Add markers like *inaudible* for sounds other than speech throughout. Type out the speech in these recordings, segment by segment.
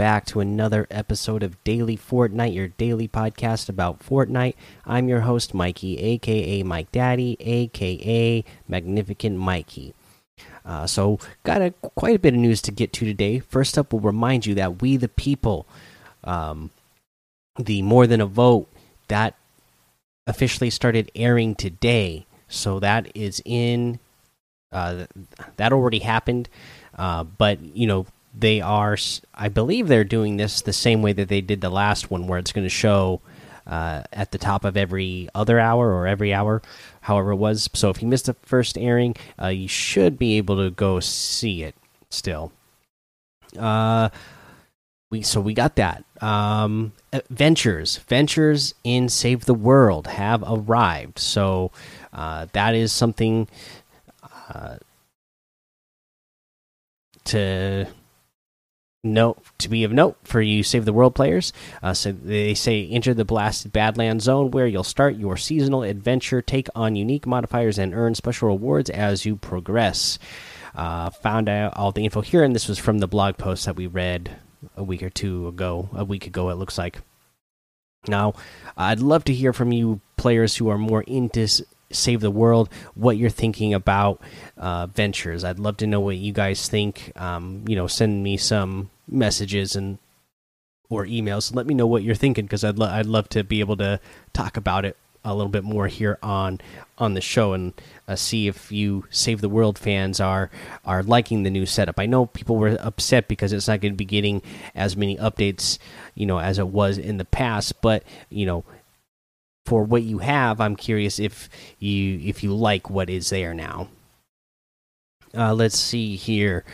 Back to another episode of Daily Fortnite, your daily podcast about Fortnite. I'm your host, Mikey, aka Mike Daddy, aka Magnificent Mikey. Uh, so, got a, quite a bit of news to get to today. First up, we'll remind you that We the People, um, the More Than a Vote, that officially started airing today. So, that is in, uh, that already happened. Uh, but, you know, they are i believe they're doing this the same way that they did the last one where it's going to show uh, at the top of every other hour or every hour however it was. So if you missed the first airing uh, you should be able to go see it still. Uh we so we got that. Um ventures. Ventures in save the world have arrived. So uh that is something uh to note to be of note for you save the world players. Uh, so they say enter the blasted badland zone where you'll start your seasonal adventure. Take on unique modifiers and earn special rewards as you progress. Uh, found out all the info here and this was from the blog post that we read a week or two ago a week ago it looks like. Now i'd love to hear from you players who are more into save the world what you're thinking about uh, ventures. I'd love to know what you guys think. Um, you know send me some messages and or emails. Let me know what you're thinking because I'd, lo I'd love to be able to talk about it a little bit more here on on the show and uh, see if you save the world fans are are liking the new setup. I know people were upset because it's not going to be getting as many updates you know as it was in the past but you know for what you have, I'm curious if you if you like what is there now. Uh, let's see here.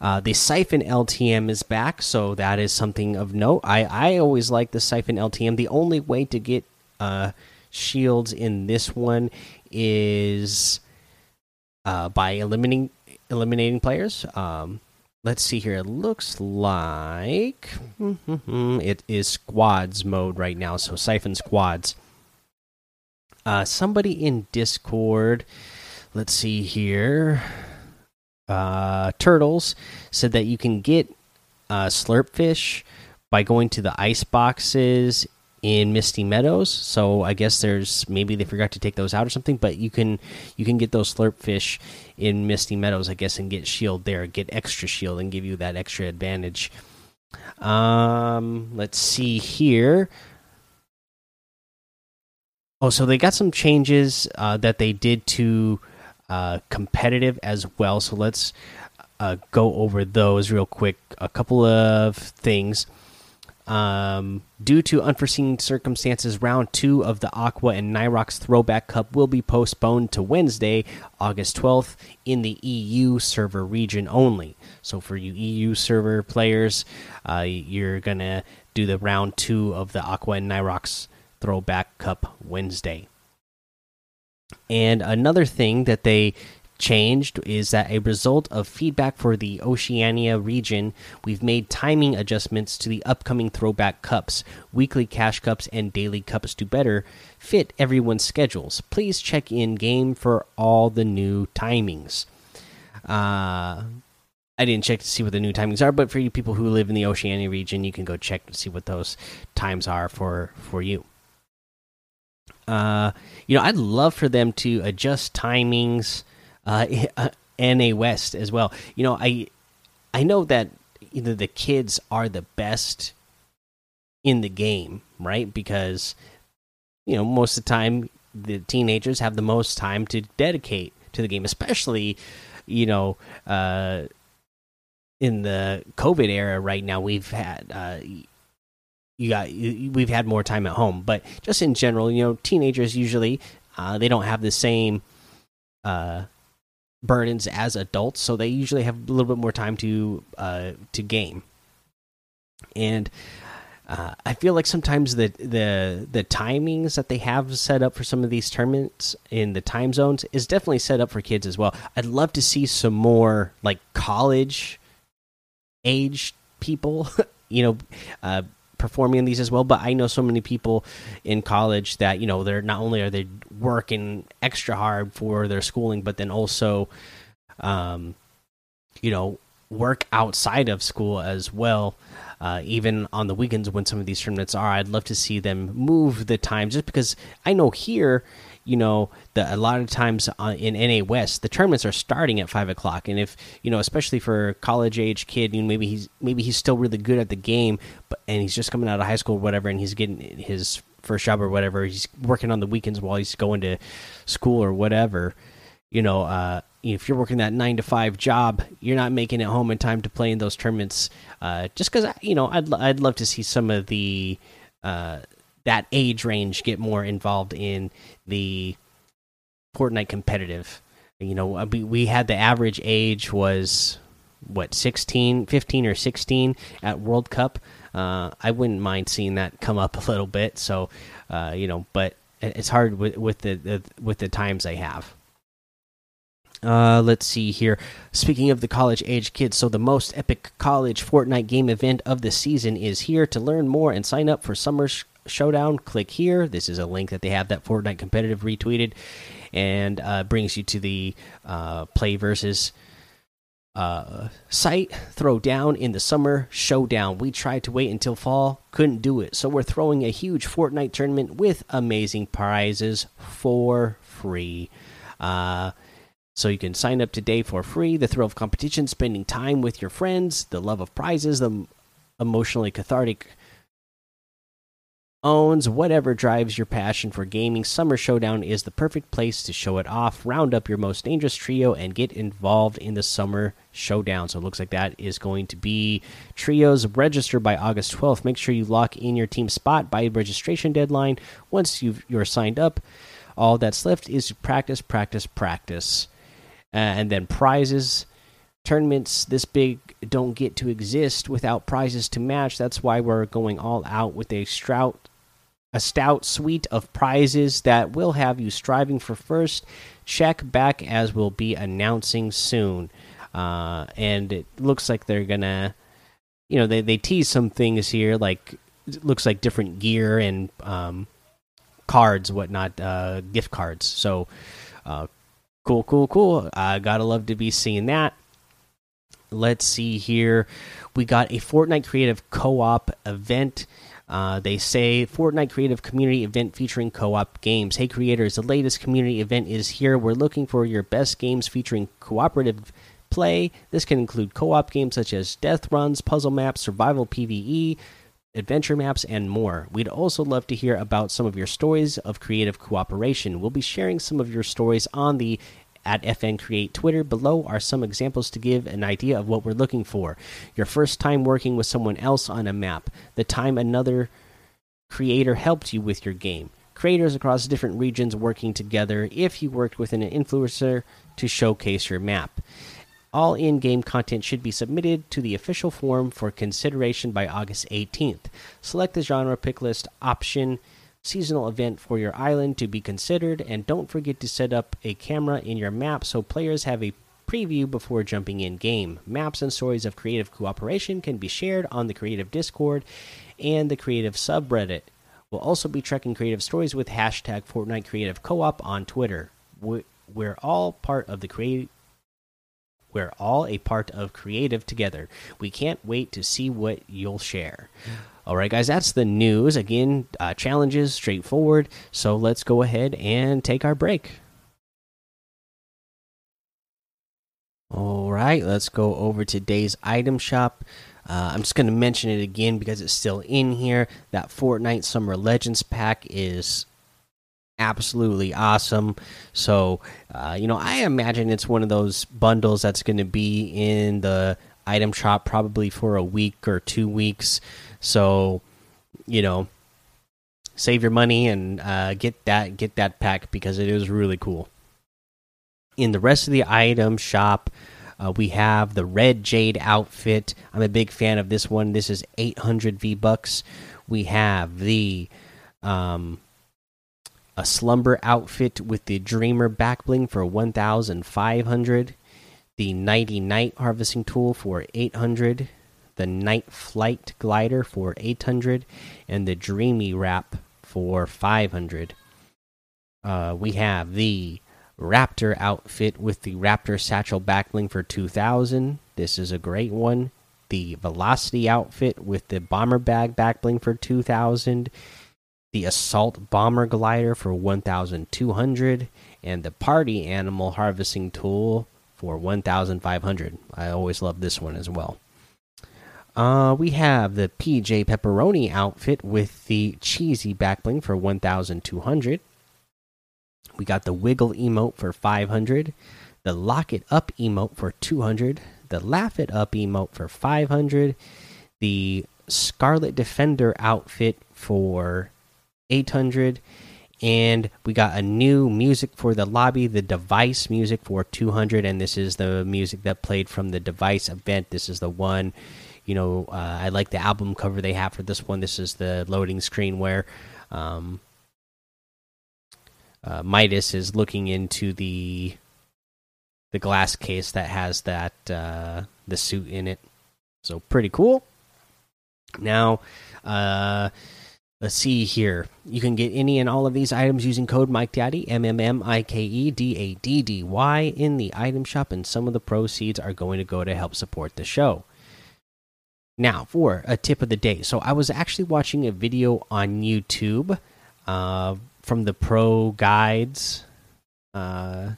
Uh, the Siphon LTM is back, so that is something of note. I I always like the Siphon LTM. The only way to get uh, shields in this one is uh, by eliminating eliminating players. Um, let's see here. It looks like *laughs* it is squads mode right now, so Siphon squads. Uh, somebody in Discord, let's see here. Uh, Turtles said that you can get uh, slurp fish by going to the ice boxes in Misty Meadows. So I guess there's maybe they forgot to take those out or something, but you can you can get those slurp fish in Misty Meadows, I guess, and get shield there, get extra shield, and give you that extra advantage. Um, let's see here. Oh, so they got some changes uh, that they did to uh, competitive as well. So let's uh, go over those real quick. A couple of things. Um, due to unforeseen circumstances, round two of the Aqua and Nyhrox Throwback Cup will be postponed to Wednesday, August 12th, in the EU server region only. So, for you EU server players, uh, you're going to do the round two of the Aqua and Nyhrox Throwback Cup Wednesday. And another thing that they changed is that a result of feedback for the Oceania region, we've made timing adjustments to the upcoming throwback cups. Weekly cash cups and daily cups to better fit everyone's schedules. Please check in game for all the new timings. Uh, I didn't check to see what the new timings are, but for you people who live in the Oceania region, you can go check to see what those times are for for you. Uh, you know, I'd love for them to adjust timings uh, *laughs* NA West as well. You know, I I know that you know the kids are the best in the game, right? Because you know most of the time the teenagers have the most time to dedicate to the game, especially you know uh, in the COVID era right now. We've had uh, you got you, we've had more time at home. But just in general you know teenagers usually uh, they don't have the same uh, burdens as adults. So they usually have a little bit more time to uh, to game. And uh, I feel like sometimes the the the timings that they have set up for some of these tournaments in the time zones is definitely set up for kids as well. I'd love to see some more like college age people, *laughs* you know, uh, performing in these as well. But I know so many people in college that you know they're not only are they working extra hard for their schooling, but then also, um, you know, work outside of school as well. Uh, even on the weekends when some of these tournaments are, I'd love to see them move the time just because I know here, you know, the, a lot of times uh, in NA West, the tournaments are starting at five o'clock, and if you know, especially for a college age kid, you know, maybe he's maybe he's still really good at the game, but and he's just coming out of high school or whatever, and he's getting his first job or whatever, he's working on the weekends while he's going to school or whatever. You know, uh, if you're working that nine to five job, you're not making it home in time to play in those tournaments. Uh, just because you know, I'd I'd love to see some of the uh, that age range get more involved in the Fortnite competitive. You know, uh, we had the average age was what 16, 15 or 16 at World Cup. Uh, I wouldn't mind seeing that come up a little bit. So, uh, you know, but it's hard with with the, the with the times they have. Uh, let's see here. Speaking of the college age kids, so the most epic college Fortnite game event of the season is here. To learn more and sign up for Summer Sh Showdown, click here. This is a link that they have that Fortnite competitive retweeted and uh, brings you to the uh, play versus uh, site. Throw down in the Summer Showdown. We tried to wait until fall, couldn't do it. So we're throwing a huge Fortnite tournament with amazing prizes for free. Uh, so you can sign up today for free. The thrill of competition, spending time with your friends, the love of prizes, the emotionally cathartic owns whatever drives your passion for gaming. Summer Showdown is the perfect place to show it off. Round up your most dangerous trio and get involved in the Summer Showdown. So it looks like that is going to be trios. Register by August 12th. Make sure you lock in your team spot by registration deadline. Once you you're signed up, all that's left is to practice, practice, practice. Uh, and then prizes tournaments this big don't get to exist without prizes to match that's why we're going all out with a stout a stout suite of prizes that will have you striving for first check back as we'll be announcing soon uh, and it looks like they're gonna you know they, they tease some things here like looks like different gear and um, cards whatnot uh, gift cards so uh, Cool, cool, cool. I gotta love to be seeing that. Let's see here. We got a Fortnite Creative Co op event. Uh, they say Fortnite Creative Community Event featuring co op games. Hey, creators, the latest community event is here. We're looking for your best games featuring cooperative play. This can include co op games such as Death Runs, Puzzle Maps, Survival PvE, adventure maps, and more. We'd also love to hear about some of your stories of creative cooperation. We'll be sharing some of your stories on the at FN Create Twitter. Below are some examples to give an idea of what we're looking for. Your first time working with someone else on a map, the time another creator helped you with your game. Creators across different regions working together if you worked with an influencer to showcase your map. All in game content should be submitted to the official form for consideration by August 18th. Select the genre pick list option seasonal event for your island to be considered, and don't forget to set up a camera in your map so players have a preview before jumping in game. Maps and stories of creative cooperation can be shared on the Creative Discord and the Creative subreddit. We'll also be tracking creative stories with hashtag Fortnite Creative Co-op on Twitter. We're all part of the creative we're all a part of creative together. We can't wait to see what you'll share. All right, guys, that's the news. Again, uh, challenges, straightforward. So let's go ahead and take our break. All right, let's go over today's item shop. Uh, I'm just going to mention it again because it's still in here. That Fortnite Summer Legends pack is absolutely awesome. So, uh, you know, I imagine it's one of those bundles that's going to be in the item shop probably for a week or two weeks. So, you know, save your money and uh, get that get that pack because it is really cool. In the rest of the item shop, uh, we have the red jade outfit. I'm a big fan of this one. This is 800 V bucks. We have the um, a slumber outfit with the dreamer back bling for 1500 the nighty night harvesting tool for 800 the night flight glider for 800 and the dreamy wrap for 500 uh, we have the Raptor outfit with the Raptor satchel backbling for 2000. This is a great one. The Velocity outfit with the bomber bag backbling for 2000. The Assault Bomber glider for 1200 and the Party Animal harvesting tool for 1500. I always love this one as well. Uh, we have the PJ Pepperoni outfit with the cheesy backbling for 1200. We got the Wiggle emote for 500, the Lock It Up emote for 200, the Laugh It Up emote for 500, the Scarlet Defender outfit for 800, and we got a new music for the lobby, the device music for 200, and this is the music that played from the device event. This is the one, you know, uh, I like the album cover they have for this one. This is the loading screen where. Um, uh, Midas is looking into the the glass case that has that uh, the suit in it. So pretty cool. Now, uh, let's see here. You can get any and all of these items using code Mike Daddy M M M I K E D A D D Y in the item shop, and some of the proceeds are going to go to help support the show. Now, for a tip of the day. So, I was actually watching a video on YouTube. Uh, from the Pro Guides uh,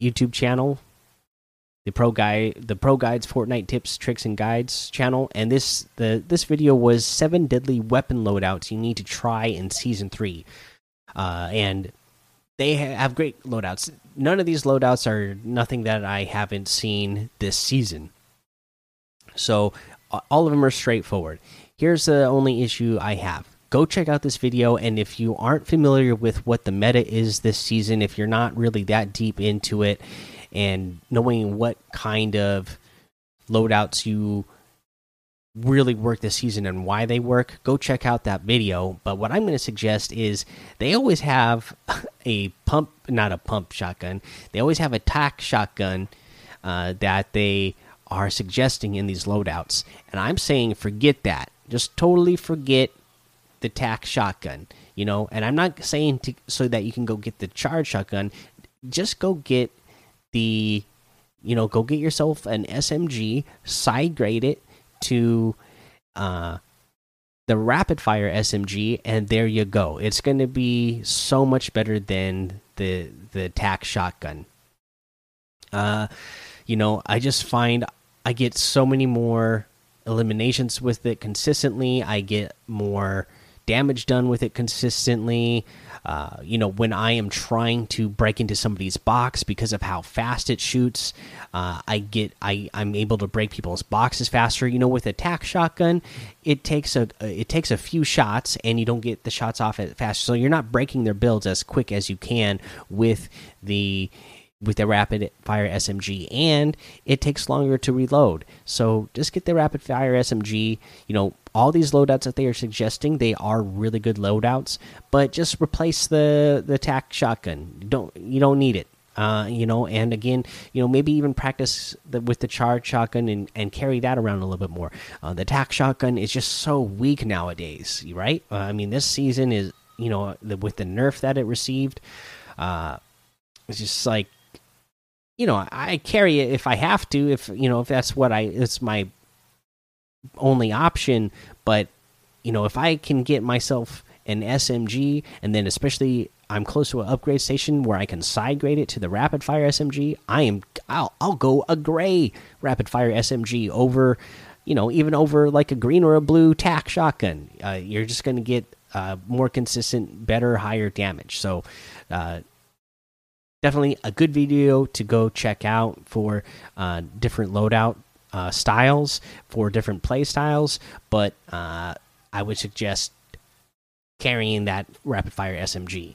YouTube channel, the Pro Guy, the Pro Guides Fortnite tips, tricks, and guides channel, and this the this video was seven deadly weapon loadouts you need to try in season three, uh, and they have great loadouts. None of these loadouts are nothing that I haven't seen this season, so all of them are straightforward. Here's the only issue I have go check out this video and if you aren't familiar with what the meta is this season if you're not really that deep into it and knowing what kind of loadouts you really work this season and why they work go check out that video but what i'm going to suggest is they always have *laughs* a pump not a pump shotgun they always have a tac shotgun uh, that they are suggesting in these loadouts and i'm saying forget that just totally forget the tac shotgun, you know. And I'm not saying to, so that you can go get the charge shotgun. Just go get the, you know, go get yourself an SMG, side grade it to, uh, the rapid fire SMG, and there you go. It's going to be so much better than the the tac shotgun. Uh, you know, I just find I get so many more eliminations with it consistently. I get more damage done with it consistently. Uh, you know, when I am trying to break into somebody's box because of how fast it shoots, uh, I get I I'm able to break people's boxes faster. You know, with a tac shotgun, it takes a it takes a few shots and you don't get the shots off as fast, so you're not breaking their builds as quick as you can with the with the rapid fire SMG, and it takes longer to reload. So just get the rapid fire SMG. You know, all these loadouts that they are suggesting, they are really good loadouts, but just replace the the tac shotgun. You don't you don't need it. Uh, you know, and again, you know, maybe even practice the, with the charge shotgun and, and carry that around a little bit more. Uh, the tac shotgun is just so weak nowadays, right? Uh, I mean, this season is, you know, the, with the nerf that it received, uh, it's just like you know, I carry it if I have to, if you know, if that's what I, it's my only option. But you know, if I can get myself an SMG, and then especially I'm close to an upgrade station where I can side grade it to the rapid fire SMG, I am, I'll, I'll go a gray rapid fire SMG over, you know, even over like a green or a blue tac shotgun. Uh, you're just going to get uh, more consistent, better, higher damage. So. Uh, definitely a good video to go check out for uh, different loadout uh, styles for different play styles. But uh, I would suggest carrying that rapid fire SMG.